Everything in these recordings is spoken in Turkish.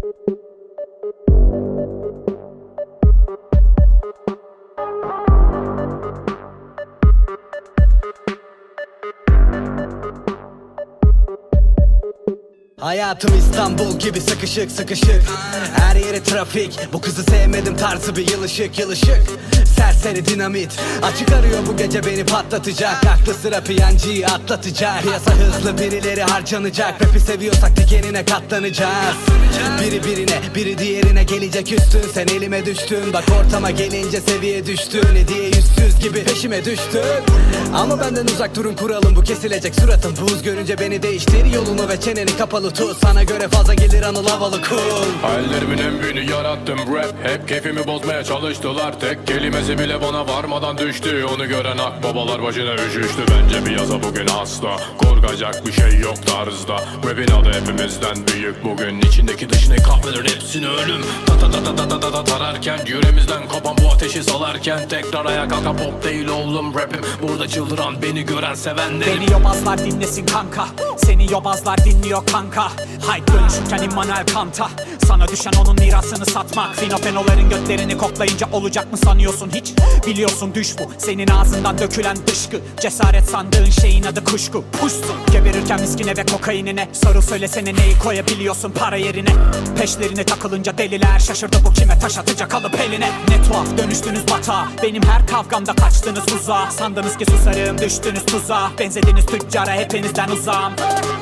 Hayatım İstanbul gibi sıkışık sıkışık. Her yeri trafik. Bu kızı sevmedim tarzı bir yılışık yılışık Serseri dinamit. Açık arıyor bu gece beni patlatacak. Aklı sıra piyancıyı atlatacak. Piyasa hızlı birileri harcanacak. Rap'i seviyorsak dikenine katlanacağız. Biri birine biri diğerine gelecek üstün. Sen elime düştün Bak ortama gelince seviye düştün. Hediye yüzsüz gibi peşime düştün. Ama benden uzak durun kuralım bu kesilecek suratım. Buz görünce beni değiştir yolunu ve çeneni kapalı tut. Sana göre fazla gelir anıl havalı cool Hayallerimin en büyüğünü yarattım. Rap Hep keyfimi bozmaya çalıştılar. Tek kelimesi Kendisi bile bana varmadan düştü. Onu gören akbabalar başına üşüştü. Bence piyasa bugün hasta Korkacak bir şey yok tarzda. Rap'in adı hepimizden büyük. Bugün içindeki dışını kahveler hepsini ölüm. Ta ta ta ta ta ta ta, ta tararken Yüreğimizden kopan bu ateşi salarken Tekrar ayağa kalka pop değil oğlum rapim. Burada çıldıran beni gören sevenlerim. Beni yobazlar dinlesin kanka. Seni yobazlar dinliyor kanka. Hype dönüşürken Immanuel Kant'a. Sana düşen onun mirasını satmak. Finofenoların götlerini koklayınca olacak mı sanıyorsun? Hiç Biliyorsun düş bu Senin ağzından dökülen dışkı. Cesaret sandığın şeyin adı kuşku. Puşsun Geberirken miskine ve kokainine. Soru söylesene neyi koyabiliyorsun para yerine? Peşlerine takılınca deliler Şaşırdı bu kime taş atacak alıp eline. Ne tuhaf dönüştünüz batağa. Benim her kavgamda kaçtınız uzağa. Sandınız ki susarım düştünüz tuzağa. Benzediniz tüccara hepinizden uzağım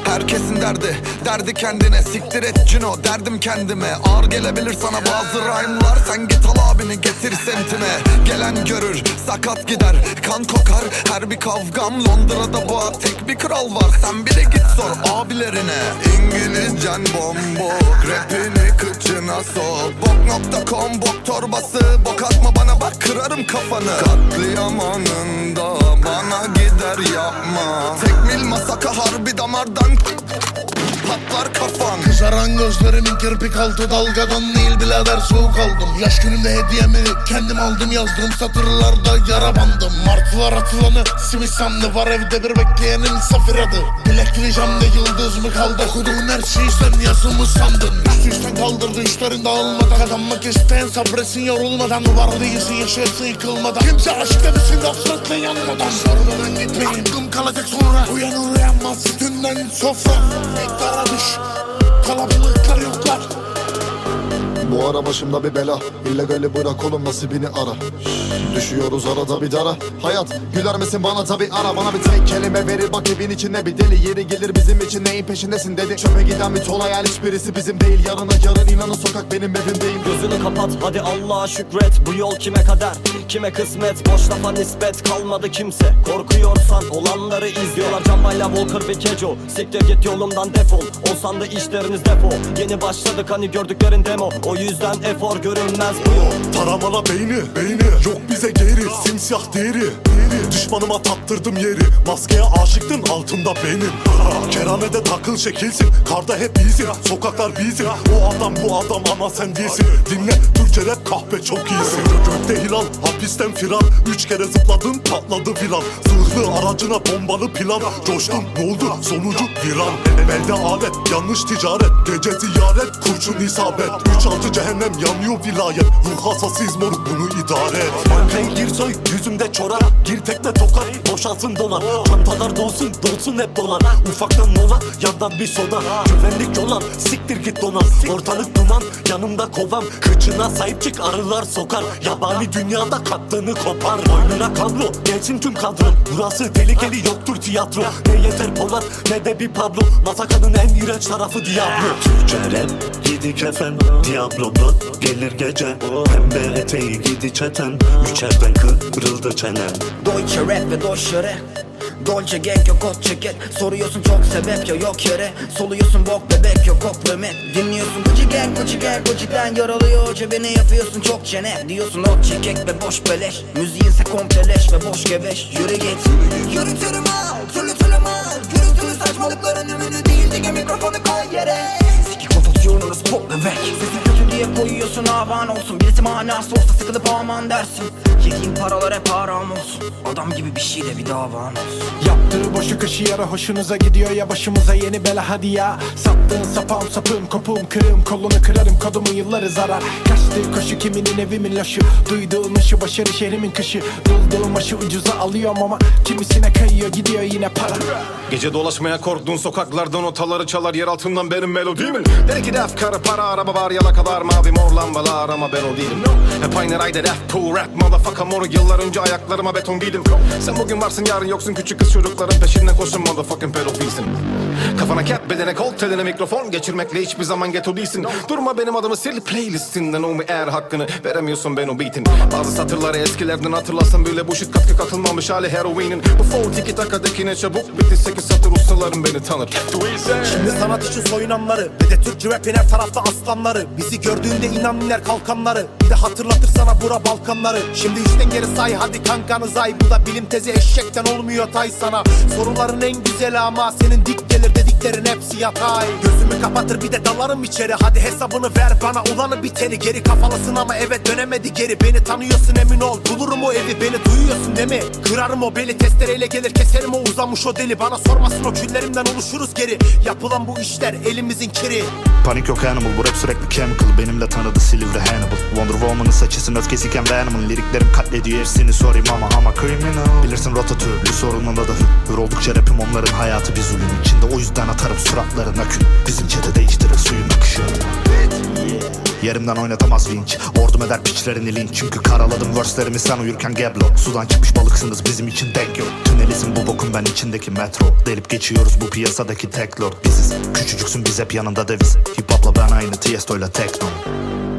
Herkesin derdi, derdi kendine. Siktir et Cino, derdim kendime. Ağır gelebilir sana bazı rhyme'lar. Sen git al abini getir semtine Gelen görür, sakat gider Kan kokar, her bir kavgam Londra'da bu tek bir kral var. Sen bile git sor abilerine. İngilizcen bombok Rapini kıçına sok Bok.com bok torbası. Bok atma bana bak kırarım kafanı. Katliam anında Gider yapma Tekmil masaka harbi damardan Patlar kafan. Kızaran gözlerimin kirpik altı dalgadan değil birader soğuk aldım. Yaş günümde hediyemi kendim aldım yazdığım satırlarda yara bandım. Martılar atılanı simit sandı var evde bir bekleyenin safir adı. Bilekli camda yıldız mı kaldı? Okuduğun her şeyi sen yazımı sandın. Üstü üstten kaldırdı üstlerin dağılmadan. Kazanmak isteyen sabretsin yorulmadan. Var değilsin yaşayasın yıkılmadan. Kimse aşk demesin hasretle yanmadan. Sormadan gitmeyin. Aklım kalacak sonra. Uyanır uyanmaz sütünden sofra Dara düş Kalabalıklar yok. Bu ara başımda bir bela. İllegali bırak oğlum nasibini ara. Düşüyoruz arada bir dara. Hayat güler misin bana? Tabi ara Bana bir tek kelime verir. Bak evin içinde bir deli Yeri gelir bizim için. Neyin peşindesin dedi. Çöpe giden bir tol hayal hiçbirisi bizim değil. Yarına yarın inanın sokak benim evim değil Gözünü kapat hadi Allah'a şükret. Bu yol kime kader? Kime kısmet? Boş lafa nispet kalmadı kimse. Korkuyorsan olanları izliyorlar. Cambayla Walker ve Kejo. Siktir git yolumdan defol. Olsan da işleriniz depo Yeni başladık hani gördüklerin demo. O yüzden efor görünmez bu yol. Taramana beyni, beyni. Yok bize geri, simsiyah deri, deri. Düşmanıma tattırdım yeri. Maskeye aşıktın altında benim. Keramede takıl şekilsin Karda hep iyisin, sokaklar bizim O adam bu adam ama sen değilsin. Dinle Türkçe rap kahpe çok iyisin. Gökte hilal, hapisten firar. Üç kere zıpladın patladı viran Zırhlı aracına bombalı plan. Coştun ne oldu sonucu viran Elde alet yanlış ticaret. Gece ziyaret kurşun isabet. Üç altı cehennem yanıyor vilayet. Ruh hassasıyız moruk bunu idare et. Manken gir soy yüzümde çorak. Gir tekne tokar boşalsın dolar. Çantalar dolsun dolsun hep dolar. Ufaktan mola yandan bir soda. Güvenlik yolan siktir git donan Ortalık duman yanımda kovam Kıçına sahip çık arılar sokar. Yabani dünyada kattığını kopar. Boynuna kablo gelsin tüm kadro. Burası tehlikeli yoktur tiyatro. Ne yeter Polat ne de bir Pablo. Masakanın en iğrenç tarafı Diablo. Türkçe rap gidi kefen Diablo blood gelir gece. Pembe eteği gidi çeten. Üçerden kırıldı çenen. Deutsche rap ve Deutsche rap Dolce gang yok kot ceket Soruyorsun çok sebep ya yok yere. Soluyorsun bok bebek yok kompliment Dinliyorsun Gucci gang Gucci gang Gucci'den yaralıyor. Cebine yapıyorsun çok çene. Diyorsun ot çekek ve boş beleş. Müziğinse kompleleş ve boş geveş Yürü git. Yürütürüm al Türlü türlü mal. Gürültülü weg. Diye koyuyorsun avan olsun. Birisi manası olsa sıkılıp aman dersin. Yediğin paralar hep haram olsun. Adam gibi bir şey de bir davan olsun? Yaptığı boşu kaşı yara hoşunuza gidiyor ya başımıza yeni bela. Hadi ya. Sattığın sapağım sapığım kopuğum kırığım. Kolunu kırarım kodumu yılları zarar. Kaçtığı koşu kiminin evimin laşı Duyduğum ışı başarı şehrimin kışı. Bulduğum aşı ucuza alıyorum ama Kimisine kayıyor gidiyor yine para. Gece dolaşmaya korktuğun sokaklardan otaları çalar yer altından benim melodimin Deli ki def karı para araba var yalakalar mavi mor lambalar ama ben o değilim Hep aynı rayda def pool rap motherfucker moru yıllar önce ayaklarıma beton giydim Sen bugün varsın yarın yoksun küçük kız çocukların peşinden koşun motherfucking pedofilsin Kafana cap bedene kol teline mikrofon geçirmekle hiçbir zaman ghetto değilsin. Durma benim adımı sil playlistinden o mu eğer hakkını? Veremiyorsun ben o beatin Bazı satırları eskilerden hatırlasın bile bu shit katkı katılmamış hali heroinin. Bu flow tiki takadakine çabuk bitti sekiz satır ustalarım beni tanır. Şimdi sanat için soyunanları Ve de Türkçü rapin her tarafta aslanları. Bizi gördüğünde inan iner kalkanları. Bir de hatırlatır sana bura Balkanları. Şimdi üçten geri say hadi kankanı say. Bu da bilim tezi eşekten olmuyor tay sana. Soruların en güzeli ama senin dik gelir dediklerin hepsi yatay. Gözümü kapatır bir de dalarım içeri. Hadi hesabını ver bana ulanı biteni. Geri kafalısın ama eve dönemedi geri. Beni tanıyorsun emin ol. Bulurum o evi Beni duyuyorsun değil mi? Kırarım o beli testereyle gelir keserim o uzamış o deli. Bana sormasın o küllerimden oluşuruz geri. Yapılan bu işler elimizin kiri. Panik yok animal. Bu rap sürekli chemical Benimle tanıdı Silivri Hannibal. Wonder Woman'ın saçısın öfkesiyken Venom'ın Liriklerim katlediyor. Hepsini sorayım ama ama criminal. Bilirsin rotatürlü sorununda da hür Hür oldukça rapim onların hayatı bir zulüm içinde. O yüzden atarım suratlarına kül. Bizim çete değiştirir suyun akışı. Yerimden oynatamaz vinç. Ordum eder piçlerini linç. Çünkü karaladım verse'lerimi sen uyurken geblo. Sudan çıkmış balıksınız bizim için denk yok. Tünelizm bu bokun ben içindeki metro. Delip geçiyoruz bu piyasadaki tek lord. Biziz. Küçücüksün biz hep yanında deviz. Hip hopla ben aynı Tiesto'yla tekno thank you